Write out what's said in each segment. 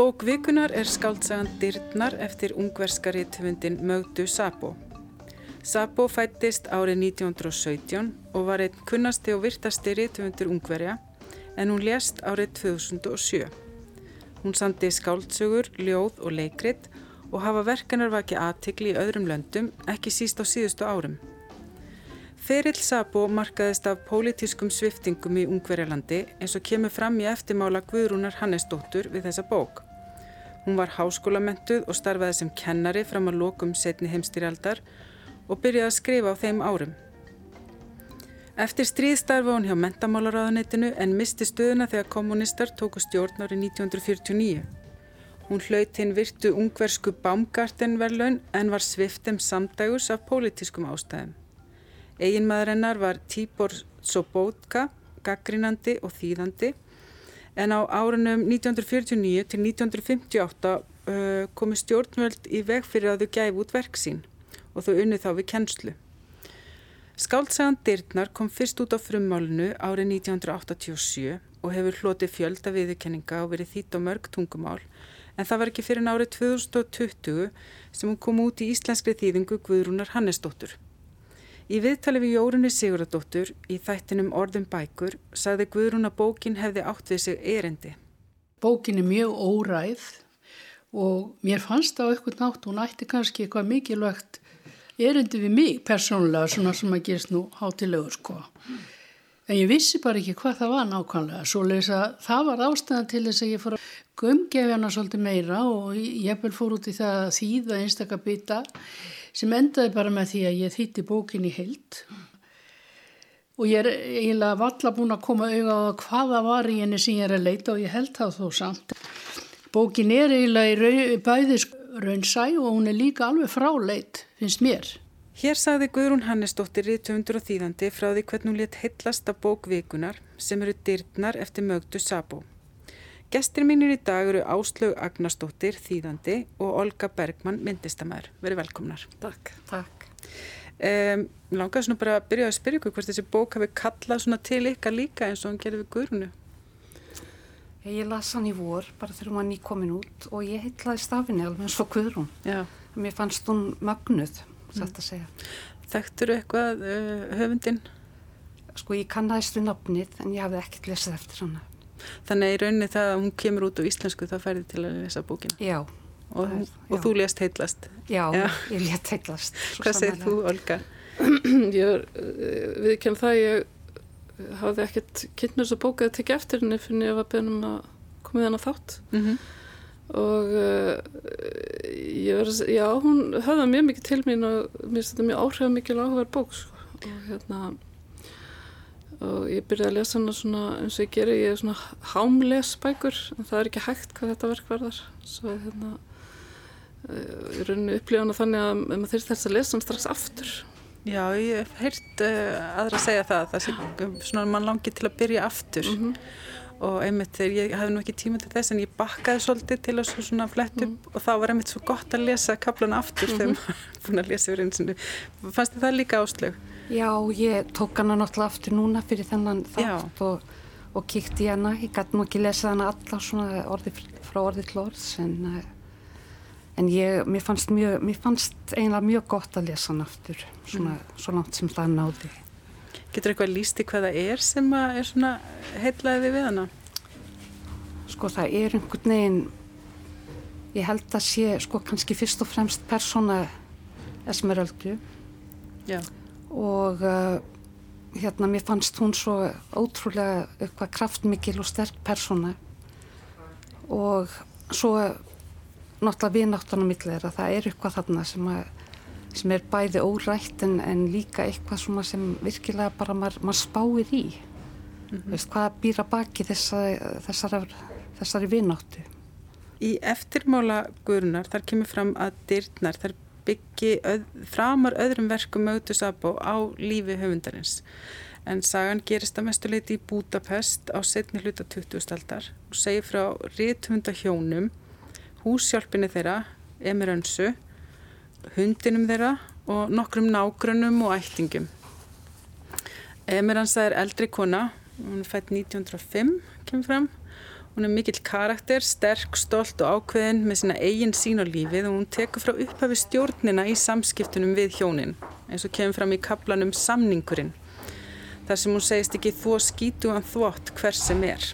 Bók vikunar er skáldsagan Dyrnar eftir ungverska rítufundin Mögdu Sabo. Sabo fættist árið 1917 og var einn kunnasti og virtasti rítufundur ungverja en hún lést árið 2007. Hún sandi skáldsögur, ljóð og leikrit og hafa verkanar vakið aðtikli í öðrum löndum, ekki síst á síðustu árum. Ferill Sabo markaðist af pólitískum sviftingum í Ungverjalandi eins og kemur fram í eftirmála Guðrúnar Hannesdóttur við þessa bók. Hún var háskólamentuð og starfaði sem kennari fram að lokum setni heimstýrjaldar og byrjaði að skrifa á þeim árum. Eftir stríð starfa hún hjá mentamálaráðanitinu en misti stöðuna þegar kommunistar tóku stjórn árið 1949. Hún hlaut hinn virtu ungversku Baumgartenverlaun en var sviftem samdægus af pólitískum ástæðum. Eginmaðurinnar var Tibor Sobotka, gaggrínandi og þýðandi en á árunum 1949 til 1958 uh, komi stjórnvöld í veg fyrir að þau gæfi út verk sín og þau unnið þá við kennslu. Skáltsagan Dyrnar kom fyrst út á frummálinu árið 1987 og hefur hlotið fjölda viðurkenninga og verið þýtt á mörg tungumál en það var ekki fyrir árið 2020 sem hún kom út í íslenskri þýðingu Guðrúnar Hannesdóttur. Í viðtali við Jórunni Siguradóttur í þættinum Orðum bækur sagði Guðrún að bókin hefði átt við sig erendi. Bókin er mjög óræð og mér fannst á eitthvað nátt hún ætti kannski eitthvað mikilvægt erendi við mig persónulega svona sem að gerist nú hátilegur sko. En ég vissi bara ekki hvað það var nákvæmlega svo leiðis að það var ástæðan til þess að ég fór að gumgefi hana svolítið meira og ég fór út í það að þýða einstakar bytta sem endaði bara með því að ég þýtti bókin í heilt og ég er eiginlega valla búin að koma auða á hvaða var í henni sem ég er að leita og ég held það þó samt. Bókin er eiginlega í bæðis raunsæ og hún er líka alveg fráleit, finnst mér. Hér sagði Guðrún Hannesdóttir í 200 þýðandi frá því hvernig hún létt heitlast af bókvikunar sem eru dyrtnar eftir mögdu Sabo. Gestir mínir í dag eru Áslaug Agnarsdóttir, þýðandi og Olga Bergmann, myndistamæður. Verið velkomnar. Takk. Takk. Um, langaði svona bara að byrja að spyrja ykkur hvort þessi bók hafi kallað svona til ykkar líka eins og hann gerði við Guðrunu. Ég las hann í vor, bara þegar hann var nýkomin út og ég heitlaði stafinni alveg eins og Guðrún. Já. Mér fannst hún magnuð, sætt að segja. Þekktur eitthvað uh, höfundin? Sko ég kannæðist við nafnið en ég hafði ekkert lesað eftir hana. Þannig í rauninni það að hún kemur út á íslensku þá færði til að lesa bókina. Já. Og, er, og já. þú lést heitlast. Já, já. ég lést heitlast. Hvað segir þú, Olga? ég eh, viðkjörn það ég hafði ekkert kynna þess að bóka að tekja eftir henni fyrir ég var beðnum að koma í þannig þátt. Mm -hmm. Og uh, ég verði, já, hún höfða mjög mikið til mín og mér finnst þetta mjög áhrifamikil áhugaður bók, sko. Og hérna og ég byrjaði að lesa hana svona eins og ég gerir, ég er svona hámles bækur en það er ekki hægt hvað þetta verk verðar svo hérna eh, ég rauninni upplifa hana þannig að maður þurft þess að lesa hann strax aftur Já, ég hef heyrt uh, aðra að segja það það sé svona mann langi til að byrja aftur mm -hmm. og einmitt þegar ég hafði nú ekki tíma til þess en ég bakkaði svolítið til að svona flett upp mm -hmm. og þá var einmitt svo gott að lesa kaplan aftur mm -hmm. þegar maður búin að lesa yfir eins og fannst þið það líka áslög? Já, ég tók hana náttúrulega aftur núna fyrir þennan þátt og, og kíkti hana. Ég gæti nú ekki lesað hana alla svona orði frá orði til orðs en, eh, en ég, mér fannst, mjög, mér fannst eiginlega mjög gott að lesa hana aftur svona mm. svo langt sem það náði. Getur eitthvað lísti hvað það er sem er svona heitlaðið við hana? Sko það er einhvern veginn, ég held að sé sko kannski fyrst og fremst persóna Esmeraldu. Já og uh, hérna mér fannst hún svo ótrúlega eitthvað kraftmikil og sterk persóna. Og svo náttúrulega viðnáttunum millir að það er eitthvað þarna sem, að, sem er bæði órætt en, en líka eitthvað sem virkilega bara maður, maður spáir í. Mm -hmm. veist hvað býra baki þessari, þessari, þessari viðnáttu Í eftirmála guðrunar þar kemur fram að dyrtnar þar byggi öð, framar öðrum verkum Mögdu Sabo á lífi höfundarins. En sagan gerist að mestuleiti í Budapest á setni hluta 20. aldar og segir frá rétthunda hjónum, húsjálpinni þeirra, Emir Önsu, hundinum þeirra og nokkrum nágrunum og ættingum. Emir Önsa er eldri kona, hún er fætt 1905, kemur fram, Hún er mikill karakter, sterk, stolt og ákveðin með sína eigin sín á lífið og hún tekur frá upphafi stjórnina í samskiptunum við hjónin eins og kemur fram í kaplanum Samningurinn þar sem hún segist ekki þó skítu hann þvott hvers sem er.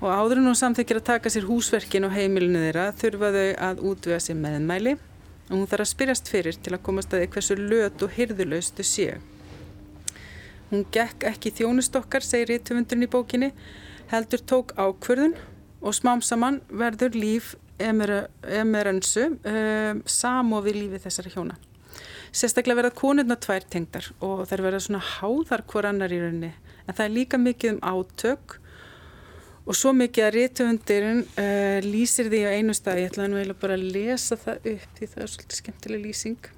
Og áður en hún samþykir að taka sér húsverkin og heimilinu þeirra þurfa þau að útvega sér meðmæli og hún þarf að spyrjast fyrir til að komast að því hversu löt og hyrðulegstu séu. Hún gekk ekki þjónustokkar, segir íttöfundurinn í bókinni, heldur tók ákvörðun og smám saman verður líf emerönsu um, samofi lífi þessara hjóna. Sérstaklega verða konurna tvær tengdar og þær verða svona háðar hver annar í rauninni en það er líka mikið um átök og svo mikið að rítuundirinn uh, lýsir því á einu stað, ég ætlaði nú eiginlega bara að lesa það upp því það er svolítið skemmtileg lýsing.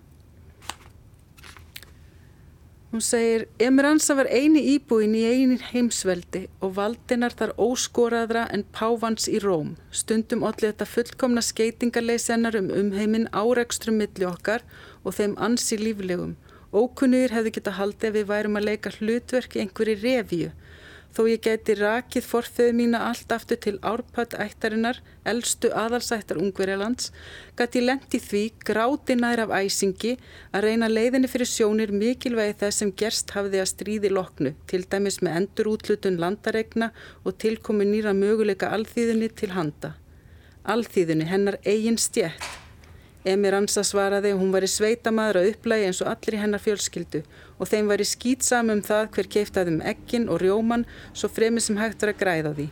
Hún segir, Emeransa var eini íbúin í einin heimsveldi og valdinar þar óskoraðra en pávans í róm. Stundum allir þetta fullkomna skeitingarleysennar um umheiminn árekstrum milli okkar og þeim ansi líflegum. Ókunnugir hefði geta haldið ef við værum að leika hlutverk í einhverju revíu Þó ég geti rakið forfeyðu mína allt aftur til árpöld ættarinnar, eldstu aðalsættar Ungverjalands, gæti lendi því gráti nær af æsingi að reyna leiðinni fyrir sjónir mikilvægi þess sem gerst hafiði að stríði loknu, til dæmis með endur útlutun landaregna og tilkomi nýra möguleika alþýðunni til handa. Alþýðunni, hennar eigin stjætt. Emir Ansa svaraði að hún var í sveitamaður að upplægi eins og allir í hennar fjölskyldu og þeim var í skýtsam um það hver keiftaðum ekkin og rjóman svo fremi sem hægt var að græða því.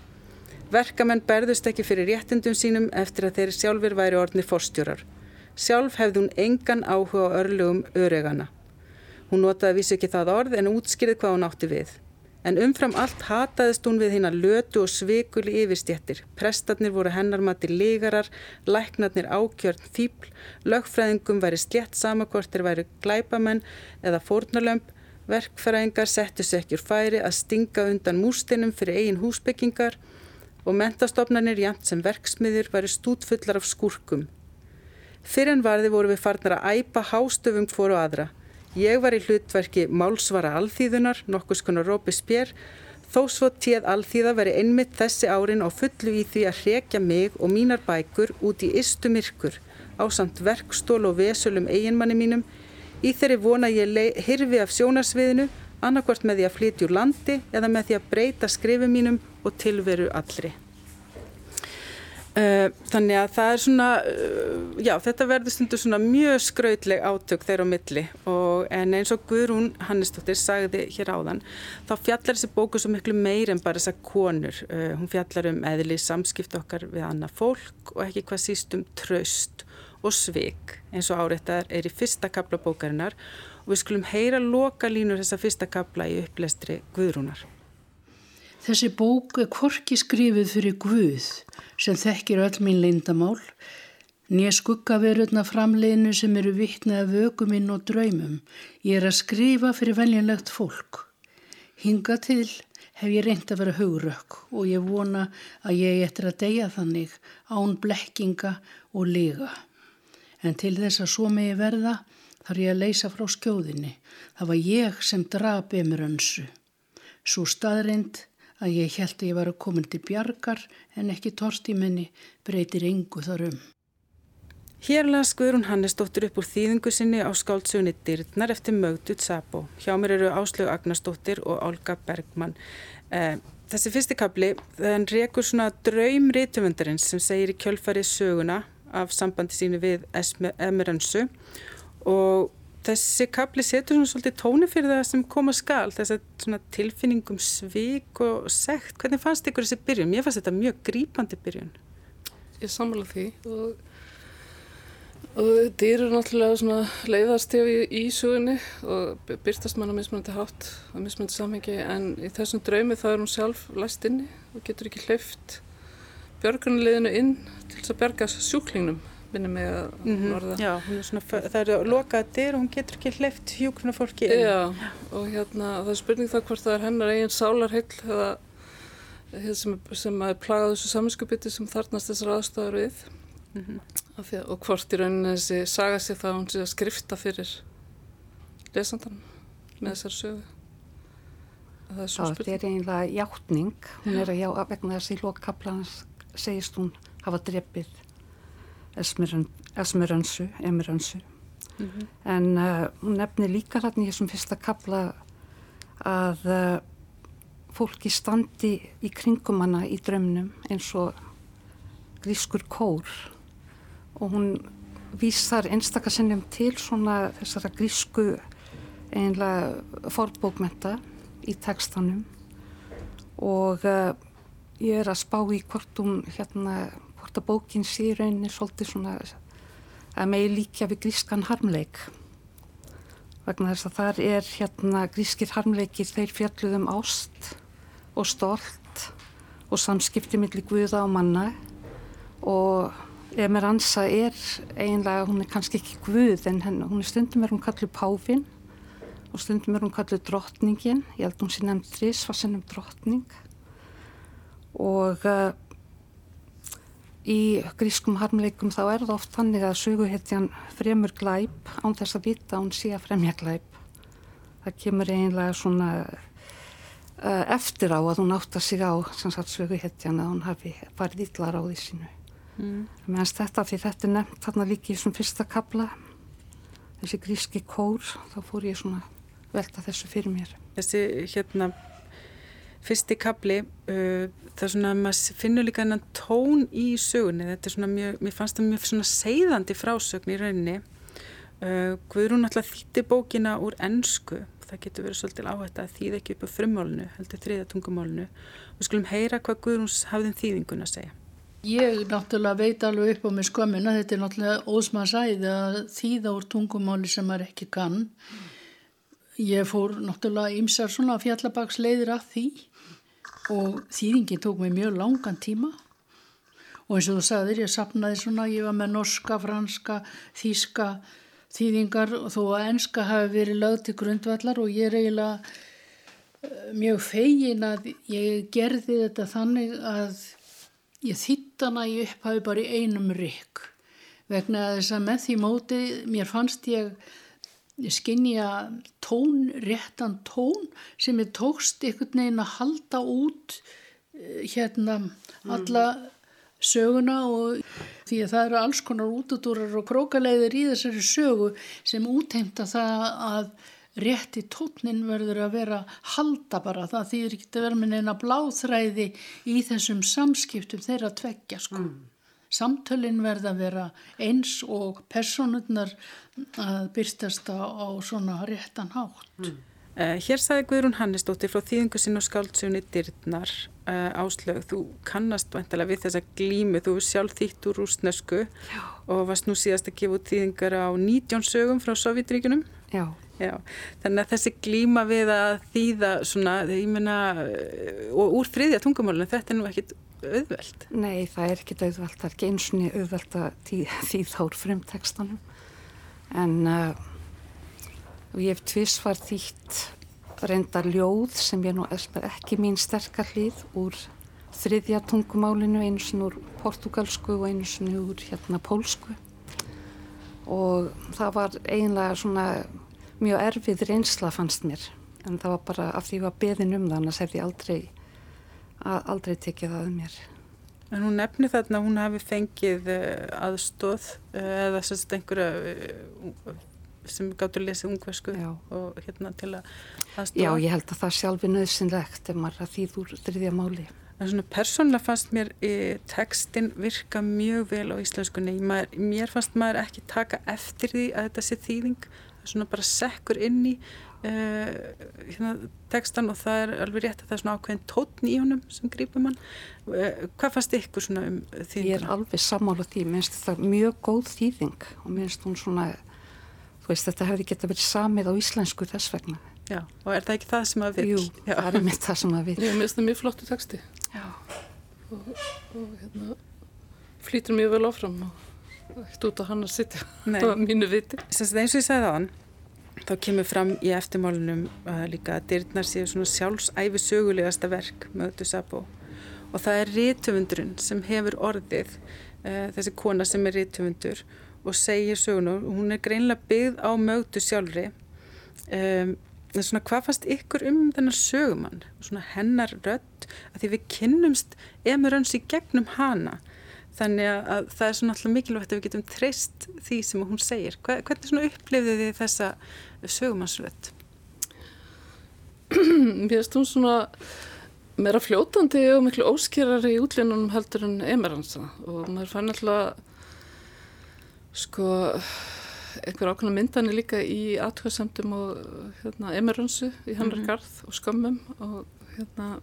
Verkamenn berðust ekki fyrir réttindum sínum eftir að þeir sjálfur væri orðnir forstjórar. Sjálf hefði hún engan áhuga á örlugum öregana. Hún notaði að vísu ekki það orð en útskýrið hvað hún átti við. En umfram allt hataðist hún við hinn að lötu og svikuli yfirstjettir. Prestarnir voru hennar mati ligarar, læknarnir ákjörn fíbl, lögfræðingum væri slett samakortir væri glæpamenn eða fórnarlömp, verkfræðingar settu úr færi að stinga undan mústinum fyrir eigin húsbyggingar og mentastofnarnir jæmt sem verksmiðjur væri stútfullar af skúrkum. Fyrir en varði voru við farnar að æpa hástöfum fóru aðra. Ég var í hlutverki málsvara alþýðunar, nokkus konar Rópi Spér, þó svo tíð alþýða veri einmitt þessi árin á fullu í því að hrekja mig og mínar bækur út í istu myrkur á samt verkstól og vesulum eiginmanni mínum í þeirri vona ég hirfi af sjónarsviðinu annarkvart með því að flytja úr landi eða með því að breyta skrifum mínum og tilveru allri. Uh, þannig að það er svona, uh, já þetta verður stundur svona mjög skrautleg átök þeirra á milli og en eins og Guðrún Hannesdóttir sagði hér áðan þá fjallar þessi bóku svo miklu meir en bara þessar konur. Uh, hún fjallar um eðli samskipt okkar við annað fólk og ekki hvað síst um tröst og svik eins og áreittar er í fyrsta kapla bókarinnar og við skulum heyra loka línur þessa fyrsta kapla í upplestri Guðrúnar. Þessi bók er korki skrifið fyrir Guð sem þekkir öll mín leindamál, nýja skuggaverurna framleginu sem eru vittnað af vökuminn og draumum. Ég er að skrifa fyrir veljanlegt fólk. Hinga til hef ég reynd að vera haugurökk og ég vona að ég eftir að deyja þannig án blekkinga og liga. En til þess að svo megi verða þarf ég að leysa frá skjóðinni. Það var ég sem draf emur önsu. Svo staðrind að ég held að ég var að koma til bjargar en ekki torst í minni breytir yngu þar um. Hér las Guðrún Hannesdóttir upp úr þýðingu sinni á skáltsugunni Dyrnar eftir mögdut Sabo. Hjá mér eru Áslögu Agnarsdóttir og Olga Bergmann. Eh, þessi fyrsti kapli, þann rekur svona draum rítumundarins sem segir í kjölfarið söguna af sambandi sínu við Emeransu og þessi kapli setur svona svolítið tóni fyrir það sem koma skal þess að tilfinningum svík og sekt, hvernig fannst ykkur þessi byrjun? Mér fannst þetta mjög grípandi byrjun. Ég samla því og, og þetta eru náttúrulega leiðarstef í, í sugunni og byrstast mann á mismunandi hátt á mismunandi samhengi en í þessum draumi þá er hún sjálf læst inni og getur ekki hleyft björgunarliðinu inn til þess að berga sjúklingnum minni mig að mm -hmm. orða. Já, er svona, það eru lokaða dyr og hún getur ekki hleyft hjúkna fólki inn. Já, og hérna það er spurning það hvort það er hennar eigin sálarheill eða sem, sem er plagað þessu saminskupiti sem þarnast þessar aðstofar við mm -hmm. að, og hvort í rauninni þessi saga sér það að hún sé að skrifta fyrir lesandan með þessar sögu. það er einlega hjáttning hún er að já, vegna þess að í lokkaplan segist hún hafa drefið Esmerönsu Emirönsu mm -hmm. en uh, hún nefnir líka hérna í þessum fyrsta kapla að uh, fólki standi í kringum hana í drömnum eins og grískur kór. Og hún vísar einstakasinnum til svona þessara grísku einlega forbókmenta í tekstanum og uh, ég er að spá í hvort hún hérna, hvort að bókin sé rauninni svolítið svona að megi líka við grískan harmleik. Vegna þess að þar er hérna grískir harmleikir þeir fjalluðum ást og stolt og samskipti millir guða og manna. Og Emeranza er eiginlega, hún er kannski ekki guð en henn, hún er stundum er hún kallið Páfinn og stundum er hún kallið drottningin, ég held hún sé nefnd þrís var sennum drottning. Og uh, í grískum harmleikum þá er það oft þannig að söguhetjan fremur glæp án þess að vita hún sé að fremja glæp. Það kemur einlega svona uh, eftir á að hún átta sig á söguhetjan að hún hafi farið ítlar á því sínu. Mm. Meðan þetta, því þetta er nefnt þarna líki í svona fyrsta kabla, þessi gríski kór, þá fór ég svona velta þessu fyrir mér. Þessi hérna fyrsti kapli uh, það er svona að maður finnur líka hennan tón í sögunni. Þetta er svona mjög, mér fannst það mjög svona seiðandi frásögn í rauninni. Uh, Guðrún alltaf þýtti bókina úr ennsku, það getur verið svolítið áhætt að þýða ekki upp á frummálunu heldur þriða tungumálunu og skulum heyra hvað Guðrúns hafðin þýðingun að segja. Ég náttúrulega veit alveg upp á mig skömmina, þetta er náttúrulega ósmaðsæði að þýða úr tungumáli sem maður ekki kann Ég fór náttúrulega ymsar svona fjallabagsleiðir að því og þýðingin tók mig mjög langan tíma. Og eins og þú sagðir ég sapnaði svona, ég var með norska, franska, þíska þýðingar og þó að enska hafi verið lögð til grundvallar og ég er eiginlega eh, mjög fegin að ég gerði þetta þannig að ég þýttana ég upphafi bara í einum rygg vegna að þess að með því móti mér fannst ég skinnja tón, réttan tón sem er tókst einhvern veginn að halda út eh, hérna alla söguna og því að það eru alls konar útudúrar og krókaleiðir í þessari sögu sem útheimta það að rétti tónin verður að vera halda bara það þýðir ekki að vera með neina bláþræði í þessum samskiptum þeirra tveggja sko. Mm. Samtölinn verða að vera eins og personurnar að byrstast á, á svona réttan hátt. Mm. Uh, hér sagði Guðrún Hannesdóttir frá þýðingu sinn og skáldsögunni Dyrnar uh, áslög. Þú kannast vantilega við þessa glímu, þú er sjálf þýtt úr rúsnesku Já. og varst nú síðast að gefa út þýðingar á 19 sögum frá Sovjetríkunum. Já. Já. Þannig að þessi glíma við að þýða svona, ég menna, eh, og úr þriðja tungumálunum, þetta er nú ekkit auðvelt. Nei, það er ekkit auðvelt, það er ekki eins og auðvelt að þýða úr fremtekstanum en uh, ég hef tvísvar þýtt reynda ljóð sem ég nú ekki mín sterkar hlýð úr þriðja tungumálinu einu sinni úr portugalsku og einu sinni úr hérna pólsku. Og það var einlega svona mjög erfið reynsla fannst mér. En það var bara af því að ég var beðin um það annars hef ég aldrei aldrei tekið það um mér En hún nefnir þarna að hún hafi fengið eh, aðstóð eh, eða sérst einhverja eh, sem gáttur að lesa ungversku og hérna til að aðstóða. Já, ég held að það sjálfi nöðsynlegt ef maður að þýður þriðja máli. En svona persónulega fannst mér tekstin virka mjög vel á íslenskunni. Maður, mér fannst maður ekki taka eftir því að þetta sé þýðing, svona bara sekkur inn í Uh, hérna, tekstan og það er alveg rétt að það er svona ákveðin tótn í honum sem grýpur mann. Uh, hvað fannst ykkur svona um þýðinguna? Ég er alveg sammála því, mér finnst þetta mjög góð þýðing og mér finnst hún svona þú veist þetta hefði geta verið samið á íslensku þess vegna. Já, og er það ekki það sem að við? Jú, Já. það er mitt það sem að við Ég finnst það mjög flottu teksti Já. Og, og hérna flýtur mjög vel áfram og ekkert út á hann að sitja. Á mínu viti. Eins og ég segði á hann þá kemur fram í eftirmálunum uh, líka að dyrnar séu svona sjálfsæfi sögulegasta verk mögdu Sabo. Og það er rítumundurinn sem hefur orðið uh, þessi kona sem er rítumundur og segir söguna. Og hún er greinlega byggð á mögdu sjálfri. Um, svona, hvað fannst ykkur um þennar sögumann, svona hennar rödd, að því við kynnumst emur öns í gegnum hana þannig að það er svona alltaf mikilvægt að við getum treyst því sem hún segir hvernig svona upplifðið þið þessa sögumannsrödd? Mér finnst hún svona meira fljótandi og miklu óskýrari í útlínunum heldur en emeransa og maður fann alltaf sko einhver ákveðna myndani líka í aðhversamtum og hérna, emeransu í hennar mm -hmm. garð og skömmum og hérna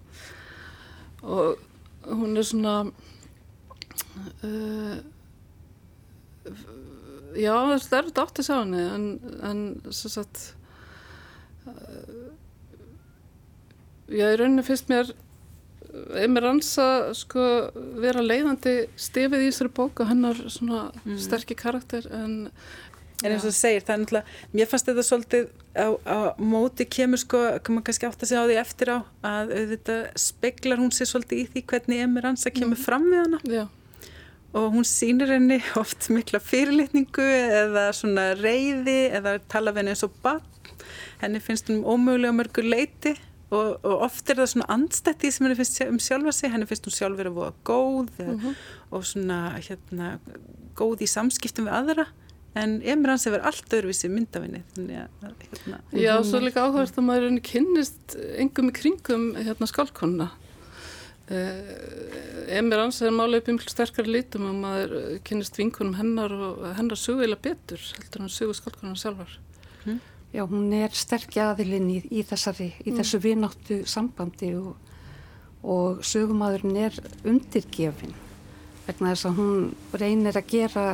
og hún er svona uh, já, það er þetta átt að sá henni en, en svo satt uh, já, í rauninu finnst mér einmér ansa sko vera leiðandi stefið í þessari bók og hennar svona mm. sterkir karakter en En eins og þú segir, það er náttúrulega, mér fannst þetta svolítið á, á móti kemur sko, kannu kannski átt að segja á því eftir á að þetta speglar hún sér svolítið í því hvernig Emir Ansa kemur mm. fram við hana. Já. Og hún sýnir henni oft mikla fyrirlitningu eða svona reyði eða tala við henni eins og bann. Henni finnst hún ómögulega mörgur leiti og, og oft er það svona andstætti sem henni finnst um sjálfa sig. Henni finnst hún sjálf verið að voða góð mm -hmm. og svona hérna góð í samskiptum við aðra en Emir hans hefur allt öðruvísi myndafinni hérna. Já, svo líka áhverst að maður kynnist engum í kringum hérna, skálkonna Emir hans er málega upp í mjög sterkar lítum og maður kynnist vinkunum hennar og hennar sögulega betur heldur hann sögu skálkonna sjálfar hm? Já, hún er sterkja aðilinn í, í þessari, í mm. þessu vináttu sambandi og, og sögumadurinn er undirgefin vegna þess að hún reynir að gera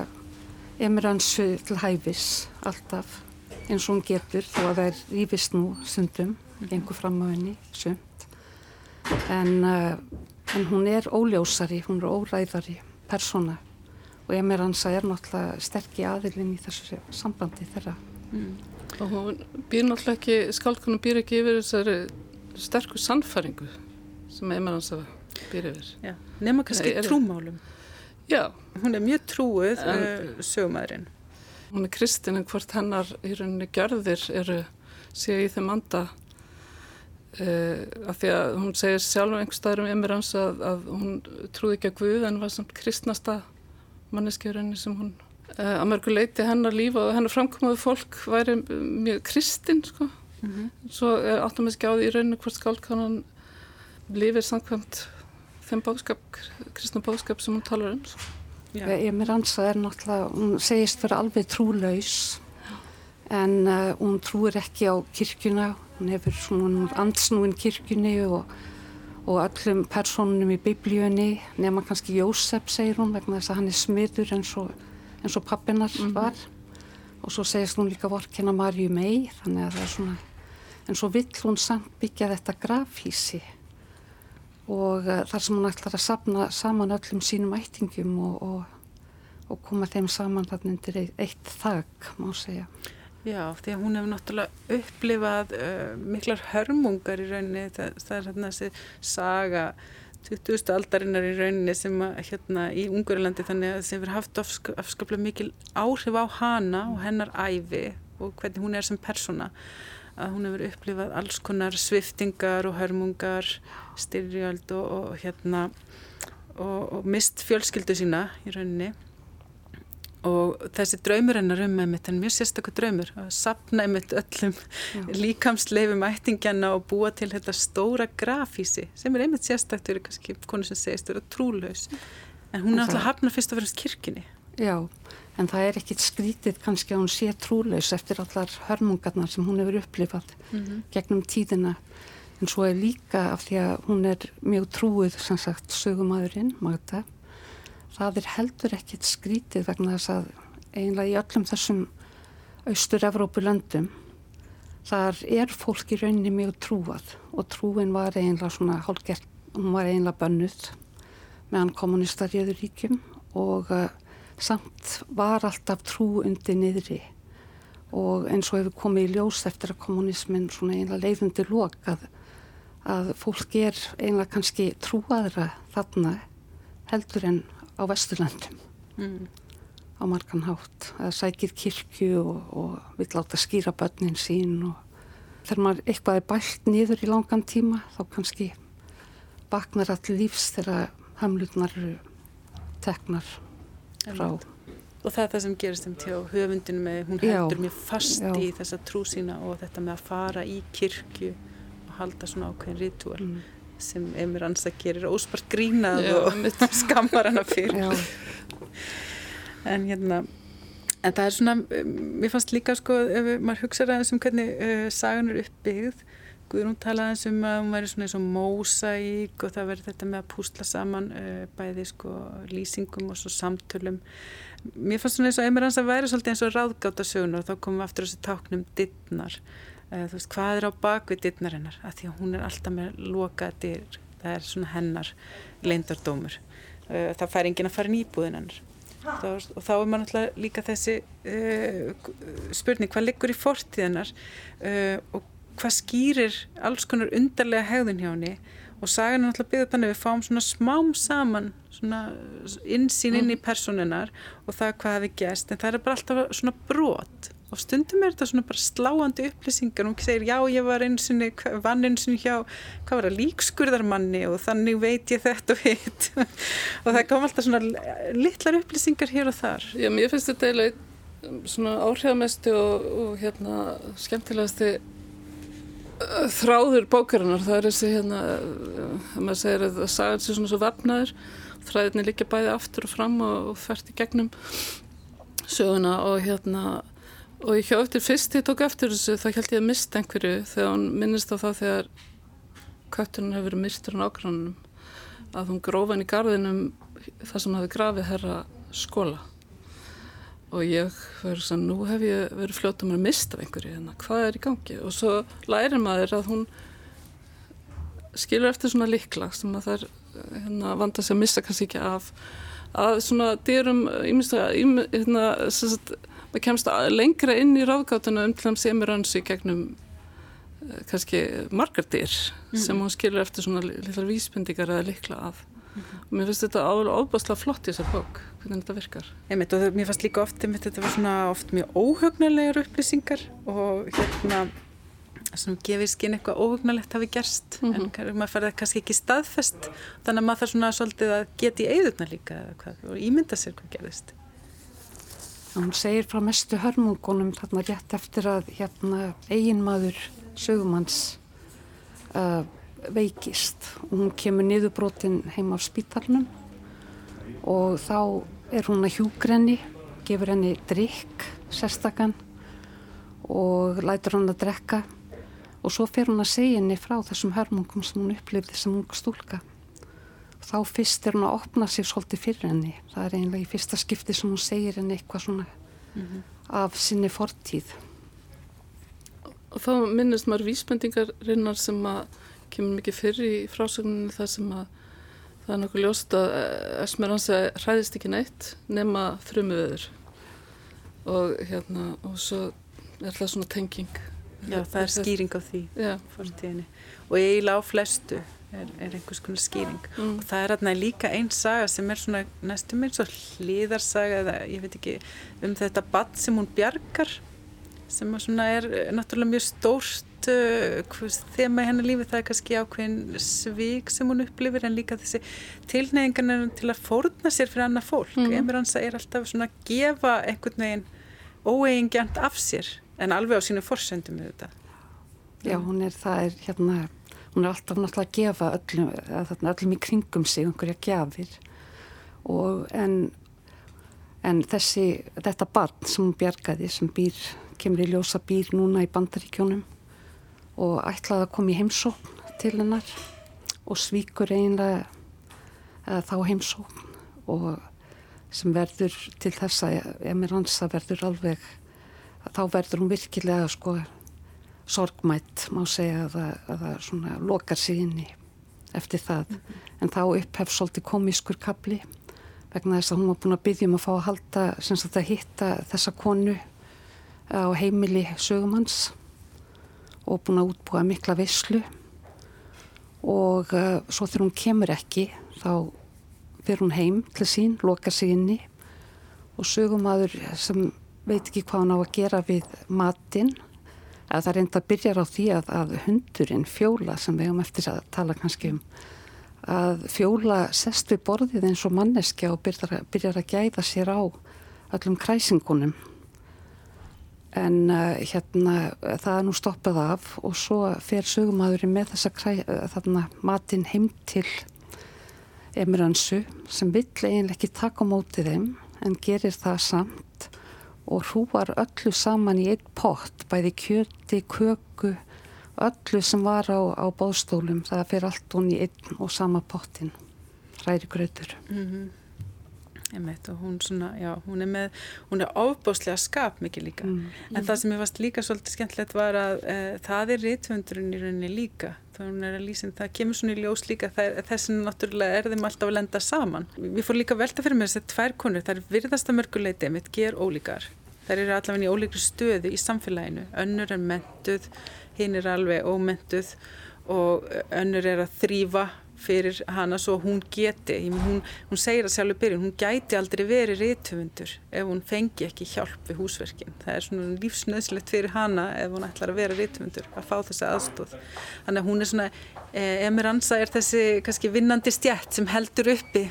emransu til hæfis alltaf eins og hún getur þó að það er rífist nú sundum, gengur fram á henni sund en, uh, en hún er óljósari, hún er óræðari persóna og emeransa er náttúrulega sterkir aðilinn í þessu sambandi þeirra mm. og hún býr náttúrulega ekki skálkunum býr ekki yfir þessari sterkur sannfæringu sem emeransa býr yfir nema kannski trúmálum Já. Hún er mjög trúið uh, sögumæðurinn. Hún er kristin en hvort hennar í rauninni gjörðir eru séu í þeim anda af því að hún segir sjálf einhver staður um Emirans að, að hún trúði ekki að Guð en var samt kristnasta manneskjörunni sem hún uh, að mörgu leiti hennar líf og hennar framkomaðu fólk væri mjög kristin sko. Mm -hmm. Svo áttum við ekki á því í rauninni hvort skálkanan lífið samkvæmt þeim bóðskap, kristna bóðskap sem hún talar um. Emir Ansa er náttúrulega, hún segist vera alveg trúlaus en uh, hún trúir ekki á kirkuna, hún hefur svona ansnúin kirkjunni og, og öllum personunum í biblíunni nema kannski Jósef segir hún vegna þess að hann er smiður eins og, eins og pappinnar mm -hmm. var og svo segist hún líka vorkina Marju mei þannig að það er svona en svo vill hún samt byggja þetta grafhísi og uh, þar sem hún ætlar að sapna saman öllum sínum ættingum og, og, og koma þeim saman þarna undir eitt þag, má segja. Já, því að hún hefur náttúrulega upplifað uh, miklar hörmungar í rauninni, það, það er hérna þessi saga 20. aldarinnar í rauninni sem að hérna í Ungurlandi þannig að sem verið haft afskaplega mikil áhrif á hana og hennar æfi og hvernig hún er sem persóna að hún hefur upplifað alls konar sviftingar og hörmungar, styrjöld og, og hérna og, og mist fjölskyldu sína í rauninni og þessi draumur hennar um einmitt, en mjög sérstaklega draumur að sapna einmitt öllum líkamsleifum ættingjana og búa til þetta stóra grafísi sem er einmitt sérstaklega kannski konu sem segist vera trúlaus. En hún er alltaf hafna fyrst og verðast kirkini Já, en það er ekkit skrítið kannski að hún sé trúleis eftir allar hörmungarnar sem hún hefur upplifað mm -hmm. gegnum tíðina. En svo er líka af því að hún er mjög trúið sem sagt sögumæðurinn Magda það er heldur ekkit skrítið vegna þess að einlega í öllum þessum austur-Evrópu löndum þar er fólk í rauninni mjög trúað og trúin var einlega svona hálfgert, hún var einlega bönnuð meðan kommunistar í öður ríkjum og uh, samt var alltaf trú undir niðri. Og eins og hefur komið í ljós eftir að kommunismin svona einlega leiðundi lok að, að fólk er einlega kannski trúaðra þarna heldur en á Vesturlandum mm. á margan hátt að sækir kirkju og, og vill láta skýra börnin sín og þegar maður eitthvað er bælt niður í langan tíma þá kannski baknar allir lífs þegar hamlutnar eru teknar frá. Og það er það sem gerist um til höfundinu með, hún heldur mér fast já. í þessa trú sína og þetta með að fara í kirkju og halda svona ákveðin ritual mm. Sem Emir Ansa gerir óspart grínað já, og skammar hana fyrir. en hérna, en það er svona, mér fannst líka sko, ef maður hugsaður aðeins um hvernig uh, sagan er uppbyggð Guðrún talaði eins um að hún væri svona eins og mósæk og það verður þetta með að púsla saman uh, bæði sko lýsingum og svo samtölum. Mér fannst svona eins og einmér hans að væri svolítið eins og ráðgáta söguna og þá komum við aftur þessu táknum dittnar. Uh, þú veist, hvað er á bakvið dittnar hennar? Að því að hún er alltaf með lokaða dyr, það er svona hennar leindardómur. Uh, það fær enginn að fara nýbúðin hennar. Og þá er maður náttúrulega líka þessi spurning, hvað liggur í fortíðinnar og hvað skýrir alls konar undarlega hegðun hjá henni og sagan er náttúrulega byggðið þannig að við fáum svona smám saman svona insýn inn í mm. personunar og það hvað hefði gæst en það er bara alltaf svona brot og stundum er þetta svona bara sláandi upplýsingar. Og hún segir já ég var einsinni vann einsinni hjá, hvað var það, líkskurðarmanni og þannig veit ég þetta og hitt. Og það kom alltaf svona litlar upplýsingar hér og þar. Já, mér finnst þetta eiginlega svona áhrifamesti og, og hérna skemmtilegasti þráður bókarinnar. Það er þessi hérna að maður segir að það sagði þessi svona svo vefnaður þræðinni líka bæði aftur og fram og, og fært í gegnum söguna og hérna og ég hjá eftir fyrst ég tók eftir þessu þá held ég að mista einhverju þegar hún minnist á það þegar köttunum hefur verið mistur á nákvæmum að hún grófa henni í gardinum þar sem hafi grafið herra skóla og ég verður svona, nú hef ég verið fljóta mér að mista einhverju hérna, hvað er í gangi? Og svo lærir maður að hún skilur eftir svona likla sem að það er hérna, vanda sig að missa kannski ekki af. Að svona dyrum hérna, maður kemst lengra inn í ráðgátuna um til að semur önsi gegnum eh, kannski margar dyr mm. sem hún skilur eftir svona litlar vísbendingar eða likla af mm -hmm. og mér finnst þetta ábúrslega flott í þessar bók hvernig þetta virkar einmitt, og mér fannst líka oft einmitt, þetta var svona oft mjög óhugnarlegar upplýsingar og hérna sem gefir skinn eitthvað óhugnarlegt hafi gerst mm -hmm. en maður færði kannski ekki staðfest þannig að maður þarf svona svolítið að geta í eigðurna líka og ímynda sér hvað gerist Hún segir frá mestu hörmungunum þarna rétt eftir að hérna eiginmaður sögumanns uh, veikist hún kemur niðurbrotin heim á spítalunum og þá er hún að hjúgrenni, gefur henni drikk, sérstakann og lætur hann að drekka og svo fer hún að segja henni frá þessum hörmungum sem hún upplifði sem hún stúlka. Þá fyrst er hún að opna sér svolítið fyrir henni. Það er einlega í fyrsta skipti sem hún segir henni eitthvað svona mm -hmm. af sinni fortíð. Og þá minnist maður vísbendingarinnar sem að kemur mikið fyrir í frásögninu það sem að það er nokkuð ljóst að Esmeralda hræðist ekki neitt nema þrjumuður og hérna og svo er það svona tenging Já, það er skýring á því fórtíðinni og eiginlega á flestu er, er einhvers konar skýring. Mm. og það er hérna líka einn saga sem er svona næstum eins og hlýðarsaga eða ég veit ekki um þetta badd sem hún bjargar sem er náttúrulega mjög stórt uh, þema í hennar lífi. Það er kannski ákveðin svík sem hún upplifir en líka þessi tilneyingan til að fórna sér fyrir annað fólk. Mm. Emir Hansa er alltaf svona að gefa einhvern veginn óeigingjant af sér en alveg á sínu forsöndum við þetta Já, hún er, það er hérna hún er alltaf náttúrulega að gefa öllum, að öllum í kringum sig einhverja gjafir. Og en en þessi, þetta barn sem hún bjargaði sem býr, kemur í ljósa býr núna í bandaríkjónum og ætlaði að koma í heimsókn til hennar og svíkur einlega þá heimsókn og sem verður til þess að Emir Hansa verður alveg þá verður hún virkilega sko sorgmætt má segja að það svona lokar sig inni eftir það mm -hmm. en þá upphef svolítið komískur kapli vegna þess að hún var búin að byggja um að fá að halda sem sagt að hitta þessa konu á heimili sögumanns og búin að útbúa mikla visslu og uh, svo þegar hún kemur ekki þá fyrir hún heim til sín, loka sig inni og sögumadur sem veit ekki hvað hann á að gera við matinn að það reynda að byrja á því að, að hundurinn fjóla sem við hefum eftir að tala kannski um að fjóla sest við borðið eins og manneskja og byrjar, byrjar að gæða sér á öllum kræsingunum. En uh, hérna það er nú stoppað af og svo fer sögumadurinn með þessa kræ, uh, þarna matinn heim til Emiransu sem vill eiginlega ekki taka á mótið þeim en gerir það samt og hrúar öllu saman í einn pott, bæði kjöti, köku, öllu sem var á, á bóðstólum, það fer allt hún í einn og sama pottin, ræri gröður. Mm -hmm. Einmitt, hún, svona, já, hún er með, hún er ofbáslega skap mikið líka. Mm. en það sem ég varst líka svolítið skemmtilegt var að e, það er rítfundurinn í rauninni líka. Lýsin, það kemur svona í ljós líka þessin náttúrulega er þeim alltaf að lenda saman. Við fórum líka velta fyrir mér þess að tvær konur. Það er virðasta mörguleiti mitt ger ólíkar. Þær eru allavega í ólíkri stöðu í samfélaginu. Önnur er mentuð hinn er alveg ómentuð og önnur er að þrýfa fyrir hana svo hún geti. Hún, hún segir að sjálfur byrjun, hún gæti aldrei verið reytufundur ef hún fengi ekki hjálp við húsverkin. Það er svona lífsnöðslegt fyrir hana ef hún ætlar að vera reytufundur að fá þessa aðstóð þannig að hún er svona eh, Emiransa er þessi kannski vinnandi stjætt sem heldur uppi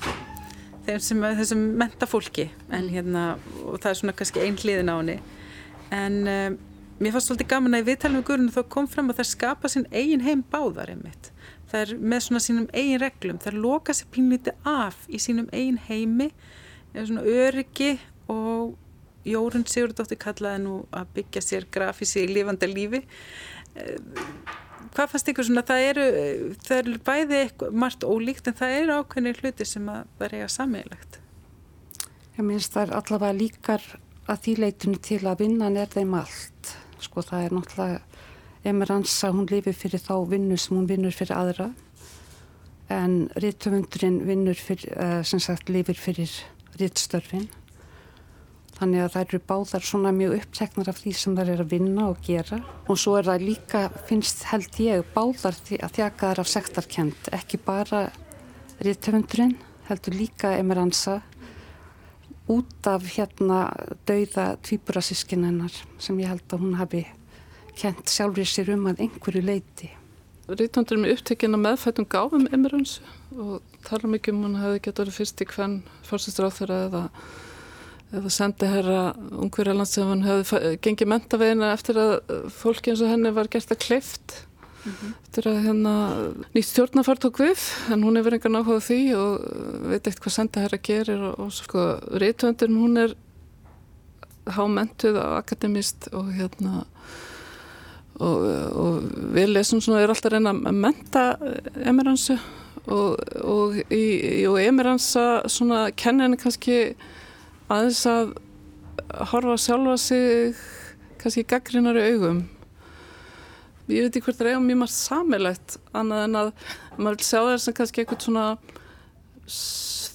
þessum, þessum mentafólki en hérna og það er svona kannski einn hliðin á henni. En um, mér fannst svolítið gaman að í viðtælum við Guðrunu þá kom fram að það skapa sín eigin heim báðar einmitt það er með svona sínum eigin reglum. Það er loka sér pínlítið af í sínum eigin heimi. Eða svona öryggi og Jórun Sigurdóttir kallaði nú að byggja sér grafísi í lifandi lífi. Eh, hvað fannst ykkur svona? Það eru, það eru bæði margt ólíkt en það eru ákveðinir hluti sem að það eiga sammeilagt Ég minnst það er allavega líkar að því leitinu til að vinnan er þeim allt. Sko það er náttúrulega Emeransa hún lifir fyrir þá vinnu sem hún vinnur fyrir aðra. En rittöfundurinn vinnur fyrir, uh, sem sagt lifir fyrir rittstörfin þannig að það eru báðar svona mjög uppteknar af því sem það er að vinna og gera. Og svo er það líka, finnst held ég báðar að þjaka þar af sektarkend ekki bara rittöfundurinn heldur líka Emeransa út af hérna dauða tvíburasískinennar sem ég held að hún hafi kent sjálfrið sér um að einhverju leiti. Rítandur með upptekinn að meðfættum gáfum Emirans og tala mikið um hún hefði gett orðið fyrst í hvern fórsistráð þeirra eða, eða sendi herra ungverjarland sem hann hefði gengið mentavegina eftir að fólki eins og henni var gert að kleift mm -hmm. eftir að hérna nýtt stjórnafart tók við en hún hefur engar náhuga því og veit eitt hvað sendi herra gerir og, og sko Rítandur hún er hámentuð og akademist og hérna og, og við lesum svona, erum alltaf að reyna að menta Emiransu og, og í, í Emiransa svona kenna henni kannski aðeins að horfa sjálfa sig kannski gaggrinari augum. Ég veit ekki hvort það er mjög margt samilegt annað en að maður vil sjá það sem kannski eitthvað svona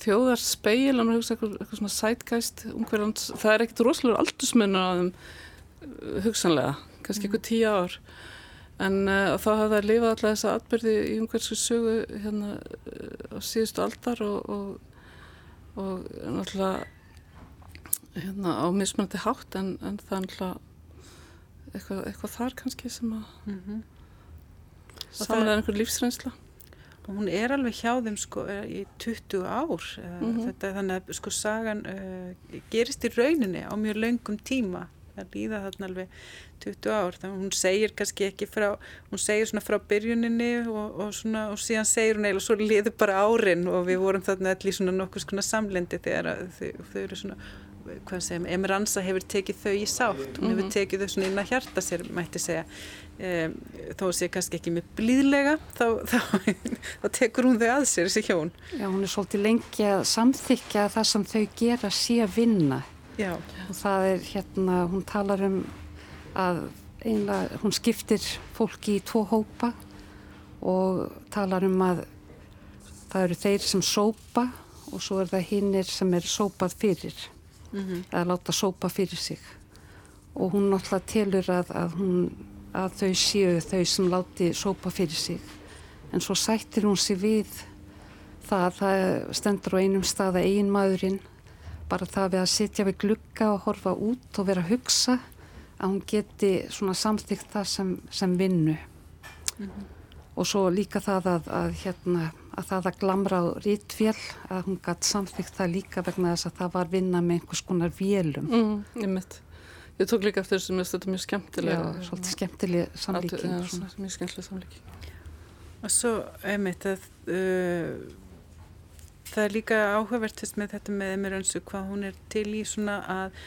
þjóðarspeil að maður hugsa eitthvað, eitthvað svona sætgæst það er ekkert rosalega þeim hugsanlega kannski ykkur tíu ár en uh, þá hafði það lifað alltaf þessa atbyrði í umhverfsku sögu hérna uh, á síðustu aldar og, og, og náttúrulega hérna á mismunandi hátt en, en það er náttúrulega eitthvað, eitthvað þar kannski sem að mm -hmm. samanlega einhver lífsreynsla og hún er alveg hjá þeim sko í 20 ár mm -hmm. þetta, þannig að sko sagan uh, gerist í rauninni á mjög laungum tíma það líða þarna alveg 20 ár þannig að hún segir kannski ekki frá hún segir svona frá byrjuninni og, og, svona, og síðan segir hún eiginlega svo liður bara árin og við vorum þarna allir svona nokkuð svona samlendi þegar þau, þau eru svona hvað segjum, Emiransa hefur tekið þau í sátt hún hefur mhm. tekið þau svona inn að hjarta sér mætti segja um, þó sé kannski ekki með blíðlega þá, þá, þá tekur hún þau að sér þessi hjón Já, hún er svolítið lengi að samþykja það sem þau gera sé að vinna Já. og það er hérna, hún talar um að einlega, hún skiptir fólki í tvo hópa og talar um að það eru þeir sem sópa og svo er það hinnir sem er sópað fyrir mm -hmm. eða láta sópa fyrir sig og hún náttúrulega telur að, að, hún, að þau séu þau sem láti sópa fyrir sig en svo sættir hún sér við það að það stendur á einum stað að ein maðurinn bara það við að sitja við glukka og horfa út og vera að hugsa að hún geti svona samþygt það sem, sem vinnu. Mm -hmm. og svo líka það að, að hérna að það að glamra á rítfél að hún gæti samþygt það líka vegna þess að það var vinna með einhvers konar vélum. Mm, Ég mitt Ég tók líka eftir þessum að þetta er mjög skemmtilega Já, svolítið skemmtileg samlíking ja, Mjög skemmtileg samlíking. Og svo, einmitt að uh, það er líka áhugavert með þetta með Emirönsu hvað hún er til í svona að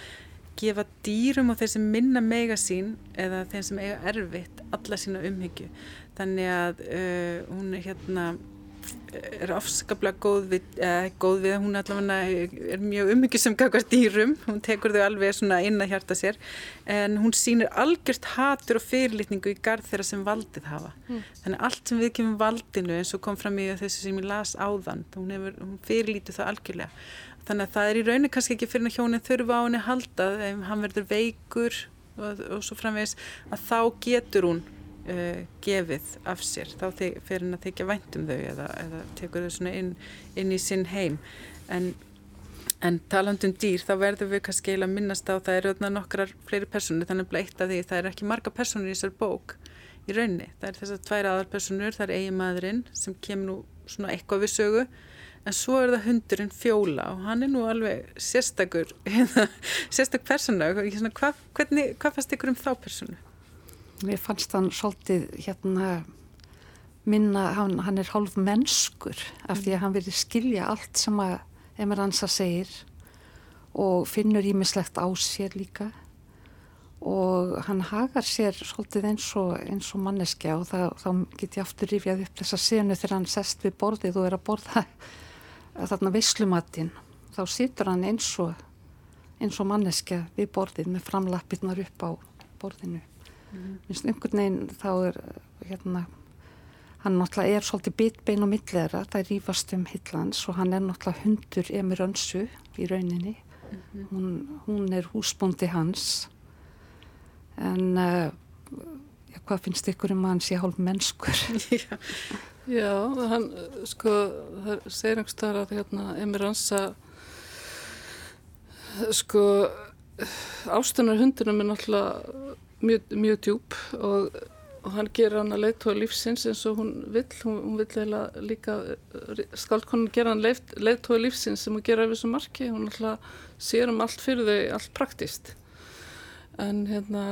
gefa dýrum og þeir sem minna mega sín eða þeir sem eiga erfitt alla sína umhyggju. Þannig að uh, hún er hérna er afskaplega góð við, eh, góð við hún allavega er mjög umhyggju sem kakar dýrum, hún tekur þau alveg svona inn að hjarta sér. En hún sýnir algjört hatur og fyrirlitningu í garð þeirra sem valdið hafa. Mm. þannig allt sem við kemum valdinu eins og kom fram í þessu sem ég las áðan hún, hefur, hún fyrirlítið það algjörlega þannig að það er í raunin kannski ekki fyrir að hjónin þurfa á henni halda ef hann verður veikur og, og svo framvegs að þá getur hún uh, gefið af sér. Þá fyrir henni að tekja væntum þau eða, eða tekur þau svona inn, inn í sinn heim. En, en talandum dýr þá verður við kannski eiginlega að minnast á það eru nokkrar fleiri personur þannig að bleitt að því það er ekki marga personur í þessar bók í rauninni, það er þessar tvær aðalpersonur, það er eiginmaðurinn sem kemur nú svona eitthvað við sögu en svo er það hundurinn fjóla og hann er nú alveg sérstakur sérstak persóna hvað, hvernig, hvað fannst ykkur um þá persónu? Mér fannst hann svolítið hérna minna, hann, hann er hálf mennskur af því að hann verið skilja allt sem að Emeransa segir og finnur ímislegt á sér líka og hann hagar sér svolítið eins og, eins og manneskja og það, þá get ég aftur rifjað upp þessa senu þegar hann sest við borðið og er að borða þarna veislumatinn þá situr hann eins og eins og manneskja við borðið með framlappirnar upp á borðinu. Mm. minnst einhvern veginn þá er hérna hann náttúrulega er svolítið bitbein og millera það rýfast um hillans og hann er náttúrulega hundur Emir Önsu í rauninni. Mm -hmm. hún, hún er húsbúndi hans. En uh, ja, hvað finnst ykkur um að hann sé hálf mennskur? Já Já, hann, sko, það segir einhverstaðar að hérna, Emir Ansa, sko, ástunar hundunum er náttúrulega mjög, mjög djúb og, og hann ger hann að leiðtóa lífsins eins og hún vill, hún, hún vill eiginlega líka, skaldkonin ger hann leiðtóa lífsins sem hún gera af þessu marki, hún náttúrulega sér um allt fyrir þau, allt praktíst, en hérna,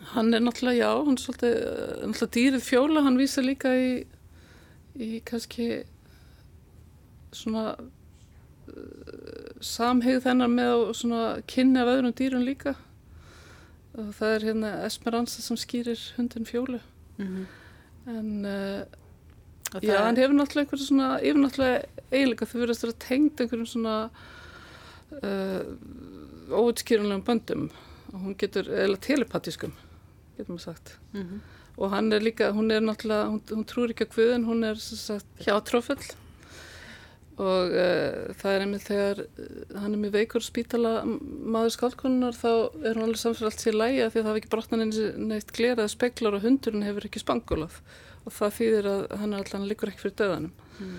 Hann er náttúrulega, já, hann er svolítið, eh, náttúrulega dýrið fjóla, hann vísa líka í, í kannski svona uh, samhegð þennar með svona kynni af öðrum dýrum líka. Og það er hérna Esperanza sem skýrir hundin fjólu. Mm -hmm. En uh, já, hann hefur náttúrulega einhverju svona, yfir náttúrulega eiginlega þau verðast að vera tengd einhverjum svona uh, óutskýrunlegum böndum og hún getur, eða telepatískum getur maður sagt mm -hmm. og hann er líka, hún er náttúrulega hún, hún trúir ekki að hvudin, hún er sagt, hjá trófull og uh, það er einmitt þegar uh, hann er með veikur spítala maður skálkonunar þá er hún alveg samfélag allt sér lægi að því að það hefur ekki brotnan neitt gleraði speklar og hundurinn hefur ekki spangulað og það þýðir að hann er alltaf líkur ekki fyrir döðanum mm.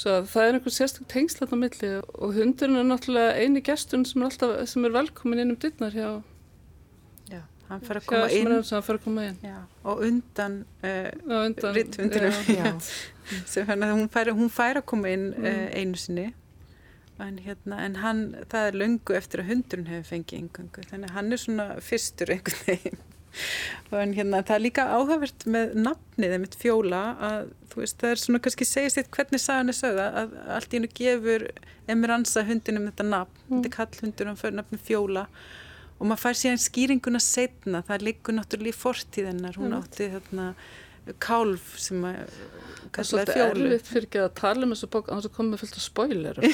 svo það er einhvern sérstaklega tengslat á milli og hundurinn er náttúrulega eini gestun sem er, alltaf, sem er velkomin inn um dittnar hjá hann fyrir að koma inn, að koma inn. Já, og undan, uh, undan rittvundinu sem hann, hún fær, hún fær að koma inn uh, einu sinni. En, hérna, en hann, það er löngu eftir að hundurinn hefur fengið yngangu þannig að hann er svona fyrstur einhvern veginn. Og en, hérna, það er líka áhugavert með nafnið með fjóla að veist, það er svona kannski segist eitt hvernig sagan er sögða að allt í hennu gefur emiransa hundinum þetta nafn, mm. þetta er kallhundunum fyrir nafnum fjóla og maður fær síðan skýringuna setna, það liggur náttúrulega í fortíðinnar, hún átti þarna kálf sem að það er svolítið erfitt fyrir ekki að tala um þessu bók að það komið fullt af spoilerum.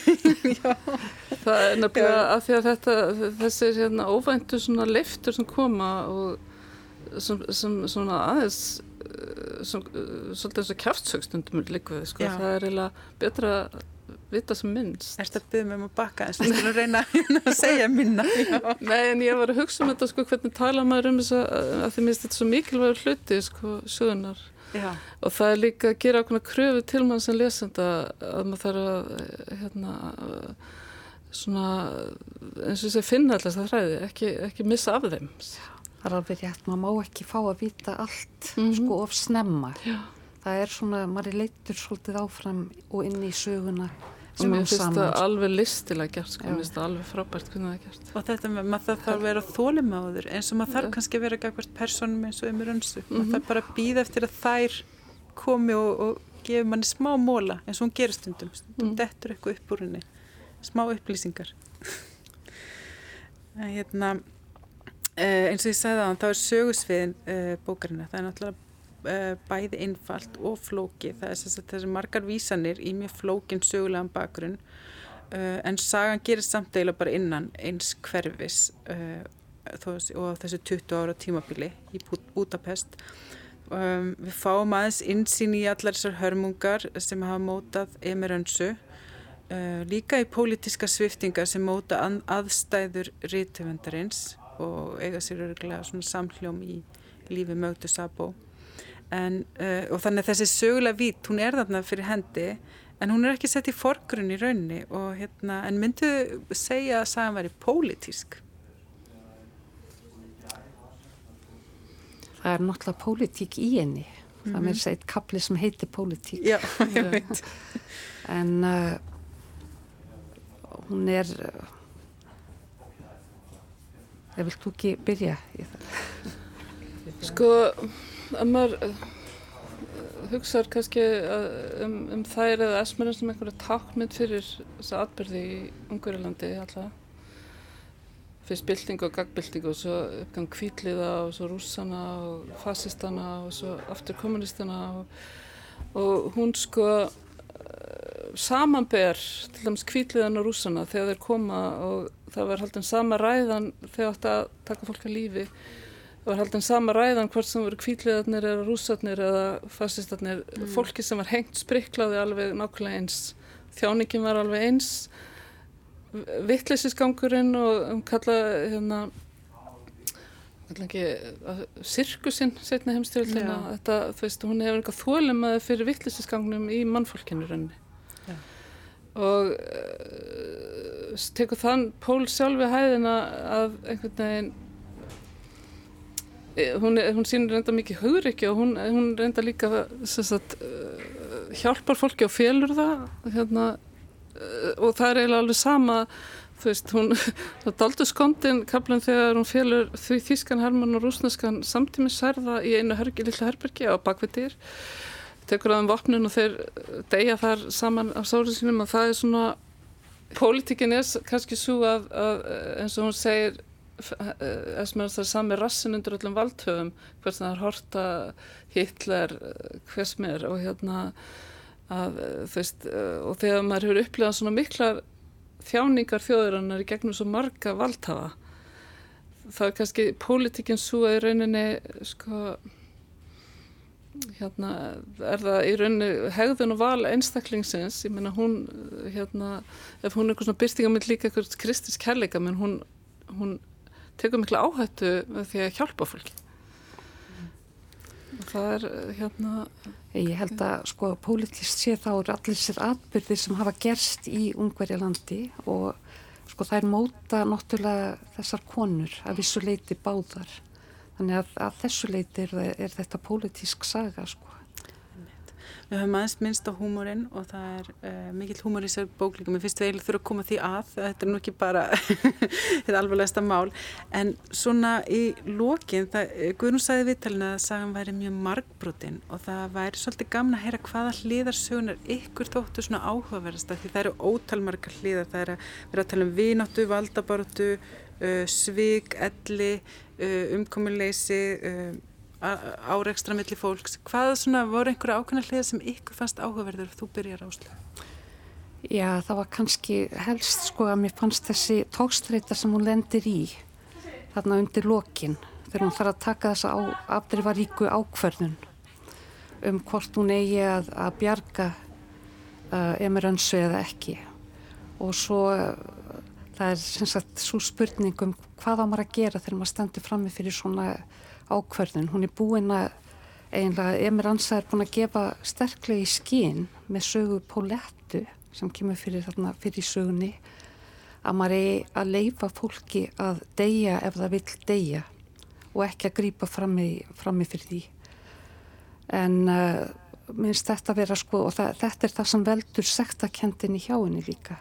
Það er nefnilega að því að þetta þessi hérna, óvæntu svona leiftur sem koma og sem, sem svona aðeins eh, sem, eh, svolítið eins og kjáftsögstundum líka við, sko, það er eiginlega betra vita sem minnst Er þetta að byggja mig um að baka en þú skulum reyna að segja minna Nei en ég var að hugsa um þetta sko hvernig tala maður um þess að því minnst þetta er svo mikilvægur hluti sko sögunar Já. og það er líka að gera okkur kröfu til mann sem lesenda að maður þarf að hérna svona eins og þessi finna alltaf það þræði, ekki, ekki missa af þeim. Það er alveg rétt, maður má ekki fá að vita allt mm -hmm. sko of snemma. Já. Það er svona, maður er leitur svolítið áfram og inn í söguna og mér finnst það alveg listilega gert sko, mér finnst það alveg frábært hvernig það er gert. Og þetta með maður þarf að vera þólimáður eins og maður þarf kannski að vera gagvart personum eins og umur önsu. Mm -hmm. Maður þarf bara að býða eftir að þær komi og, og gefi manni smá móla eins og hún gerir stundum stundum mm. dettur eitthvað upp úr henni smá upplýsingar hérna, eh, eins og ég sagði það þá er sögusviðin uh, bókarina það er náttúrulega bæði einfalt og flóki það er þess að þessi margar vísanir í mjög flókin sögulegan bakgrunn uh, en sagan gerir samtægila bara innan eins hverfis og þessu 20 ára tímabili í Budapest Um, við fáum aðeins insýn í allar þessar hörmungar sem hafa mótað emirönsu, líka í pólitiska sviftingar sem móta aðstæður rítuvendarins og eiga sér örgulega svona samhljóm í lífi mögdu Sabo. En, uh, og þannig að þessi sögulega vít, hún er þarna fyrir hendi en hún er ekki sett í forgrunn í raunni og hérna, en myndu segja að sagan væri pólitísk? það er náttúrulega pólitík í henni mm -hmm. það er mhm. eitt kapli sem heitir pólitík Já, ég veit en uh, hún er uh, ég vilt þú ekki byrja í það sko að maður uh, hugsaður kannski uh, um, um þær eða esmerinn sem einhverja takmynd fyrir þessa atbyrði í Ungverilandi alltaf fyrst bylting og gagbylting og svo uppgang kvíliða og svo rússana og fasistana og svo aftur kommunistana og, og hún sko eh, samanber til dæmis kvíliðan og rússana þegar þeir koma og það var haldin sama ræðan þegar að taka fólk að lífi það var haldin sama ræðan hvort sem voru kvíliðarnir eða rússarnir eða fasistarnir. Mm. fólki sem var hengt spriklaði alveg nákvæmlega eins. Þjáningin var alveg eins. Vittleysisgangurinn og um kalla hérna ekki sirkusinn setna heimstyrildina þetta, þú veist, hún hefur eitthvað þólimaði fyrir vittleysisgangnum í mannfólkinu rauninni. Já. og uh, tekur þann pól sjálfi hæðina að einhvern veginn hún, hún sínur reynda mikið hauguriki og hún, hún reynda líka sagt, uh, hjálpar fólki og félur það hérna Eh, og það er eiginlega alveg sama þú veist, hún, daldur skondin kaplan þegar hún félur því þískan herman og rúsneskan samtími særða í einu hergi, lilla herbergi á bakvittir tekur aðeins vopnun og þeir deyja þar saman á sárið sínum og það er svona pólitíkin er kannski svo að, að eins og hún segir það er sami rassin undir öllum valdhöfum hvers það er horta Hitler hvers mér og hérna að eh, veist eh, og þegar maður hefur upplegað svona miklar þjáningar þjóðurinnar í gegnum svo marga valdhafa þá er kannski pólitikinn svo að í rauninni sko hérna er það í rauninni hegðun og val einstaklingsins. Ég menna hún hérna ef hún er eitthvað svona byrstingamill líka eitthvað kristisk kærleika menn hún, hún tekur miklu áhættu því að hjálpa fólki og það er hérna Ég held að sko pólitist sé þá allir sér atbyrðir sem hafa gerst í Ungverjalandi og sko það er móta náttúrulega þessar konur að vissu leiti báðar. Þannig að, að þessu leiti er, er þetta pólitísk saga sko. Við höfum aðeins minnst á húmórin og það er uh, mikill húmór í sér bóklíkum. Mér finnst við eiginlega þurfa að koma því að. Þetta er nú ekki bara þetta alvarlegasta mál. En svona í lokin, eh, Guðrún sagði viðtalina að sagan væri mjög margbrotin og það væri svolítið gamna að heyra hvaða hliðarsögunar ykkur þóttu svona áhugaverðast því það eru ótalmarga hliðar. Það er að vera að tala um vináttu, valdabartu, uh, svig, elli, uh, umkomuleysi, áreikstra millir fólks. Hvað svona voru einhverja ákveðna hliða sem ykkur fannst áhugaverður þú byrjar áslu? Já, það var kannski helst sko að mér fannst þessi tókstreita sem hún lendir í þarna undir lokin þegar hún þarf að taka þessa afdrifaríku ákverðun um hvort hún eigi að, að bjarga uh, emirönsu eða ekki og svo uh, það er sem sagt svo spurning um hvað á maður að gera þegar maður stendur frammi fyrir svona ákverðun. Hún er búin að eiginlega, Emir Ansa er búin að gefa sterklega í skín með sögu Pólettu sem kemur fyrir, þarna, fyrir sögunni að maður er að leifa fólki að deyja ef það vil deyja og ekki að grýpa frammi, fyrir því en uh, minnst þetta vera sko og það, þetta er það sem veldur sektakendinni hjá henni líka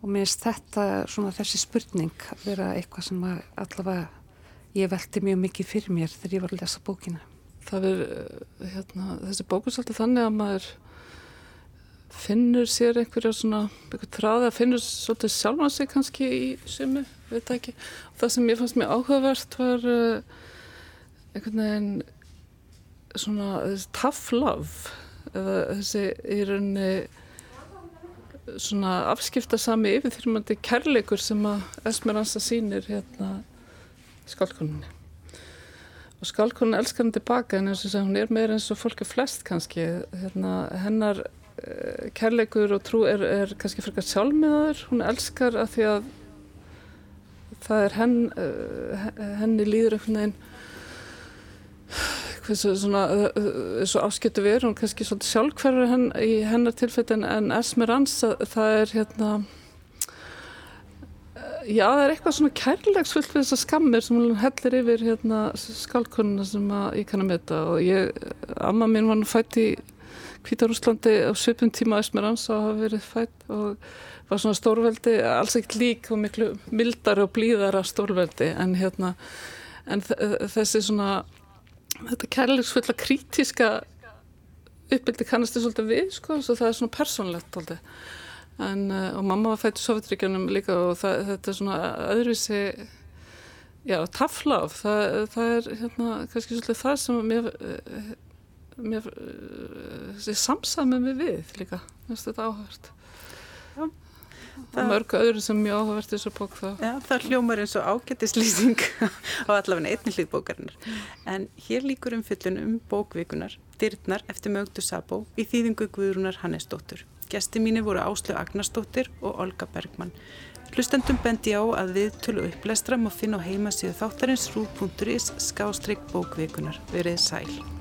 og minnst þetta svona þessi spurning vera eitthvað sem allavega ég veldi mjög mikið fyrir mér þegar ég var að lesa bókina. Það er hérna, þessi bókus alltaf þannig að maður finnur sér einhverja svona einhver þráði að finnur svolítið sjálfan sig kannski í sumu, veit ekki. Og það sem ég fannst mjög áhugavert var uh, einhvern veginn svona tough love eða þessi í rauninni svona afskiptasami yfirþyrmandi kærleikur sem að Esmeranza sínir hérna skálkonunni og skálkonun elskar hann tilbaka en eins og að hún er meira eins og fólki flest kannski. Hérna hennar Eh, kærleikur og trú er, er kannski frekar sjálfmiðaður, hún elskar að því að það er henn, eh, henni líður einhvern veginn svo áskjötu við hún kannski svolítið sjálfhverfur henn, í hennar tilfellin en Esmeralda það er hérna já það er eitthvað svona kærleiksfullt við þessar skammir sem hún hellir yfir hérna skálkunna sem ég kann að metta og ég, amma mín var nú fætt í Kvítarúslandi á svipum tíma Esmerans að hafa verið fætt og var svona stórveldi, alls ekkert lík og miklu mildar og blíðara stórveldi. En hérna en þessi svona þetta kærleiksfulla krítiska uppbyldi kannastu svolítið við sko, svo það er svona persónlegt en, eh, og mamma var fætt í Sovjetríkjunum líka og það, þetta er svona öðruvísi já, taflaf það, það er hérna kannski svolítið það sem mér mér uh, samsamið mig við líka. Þetta er áhugavert og mörgu öðru sem mjög áhugavert í þessu bók þá. Já, það hljómar eins og ágættislýsing á allavega einni hlýð bókarinnar. En hér líkur um fyllun um bókvikunar Dyrnar eftir mögdu Sabó í þýðingu Guðrúnar Hannesdóttur Gesti mínu voru Áslu Agnarsdóttir og Olga Bergmann. Hlustendum bendi á að við tölu upplestra má finna á heimasíðu þáttarins rú.is skástrygg bókvikunar verið sæl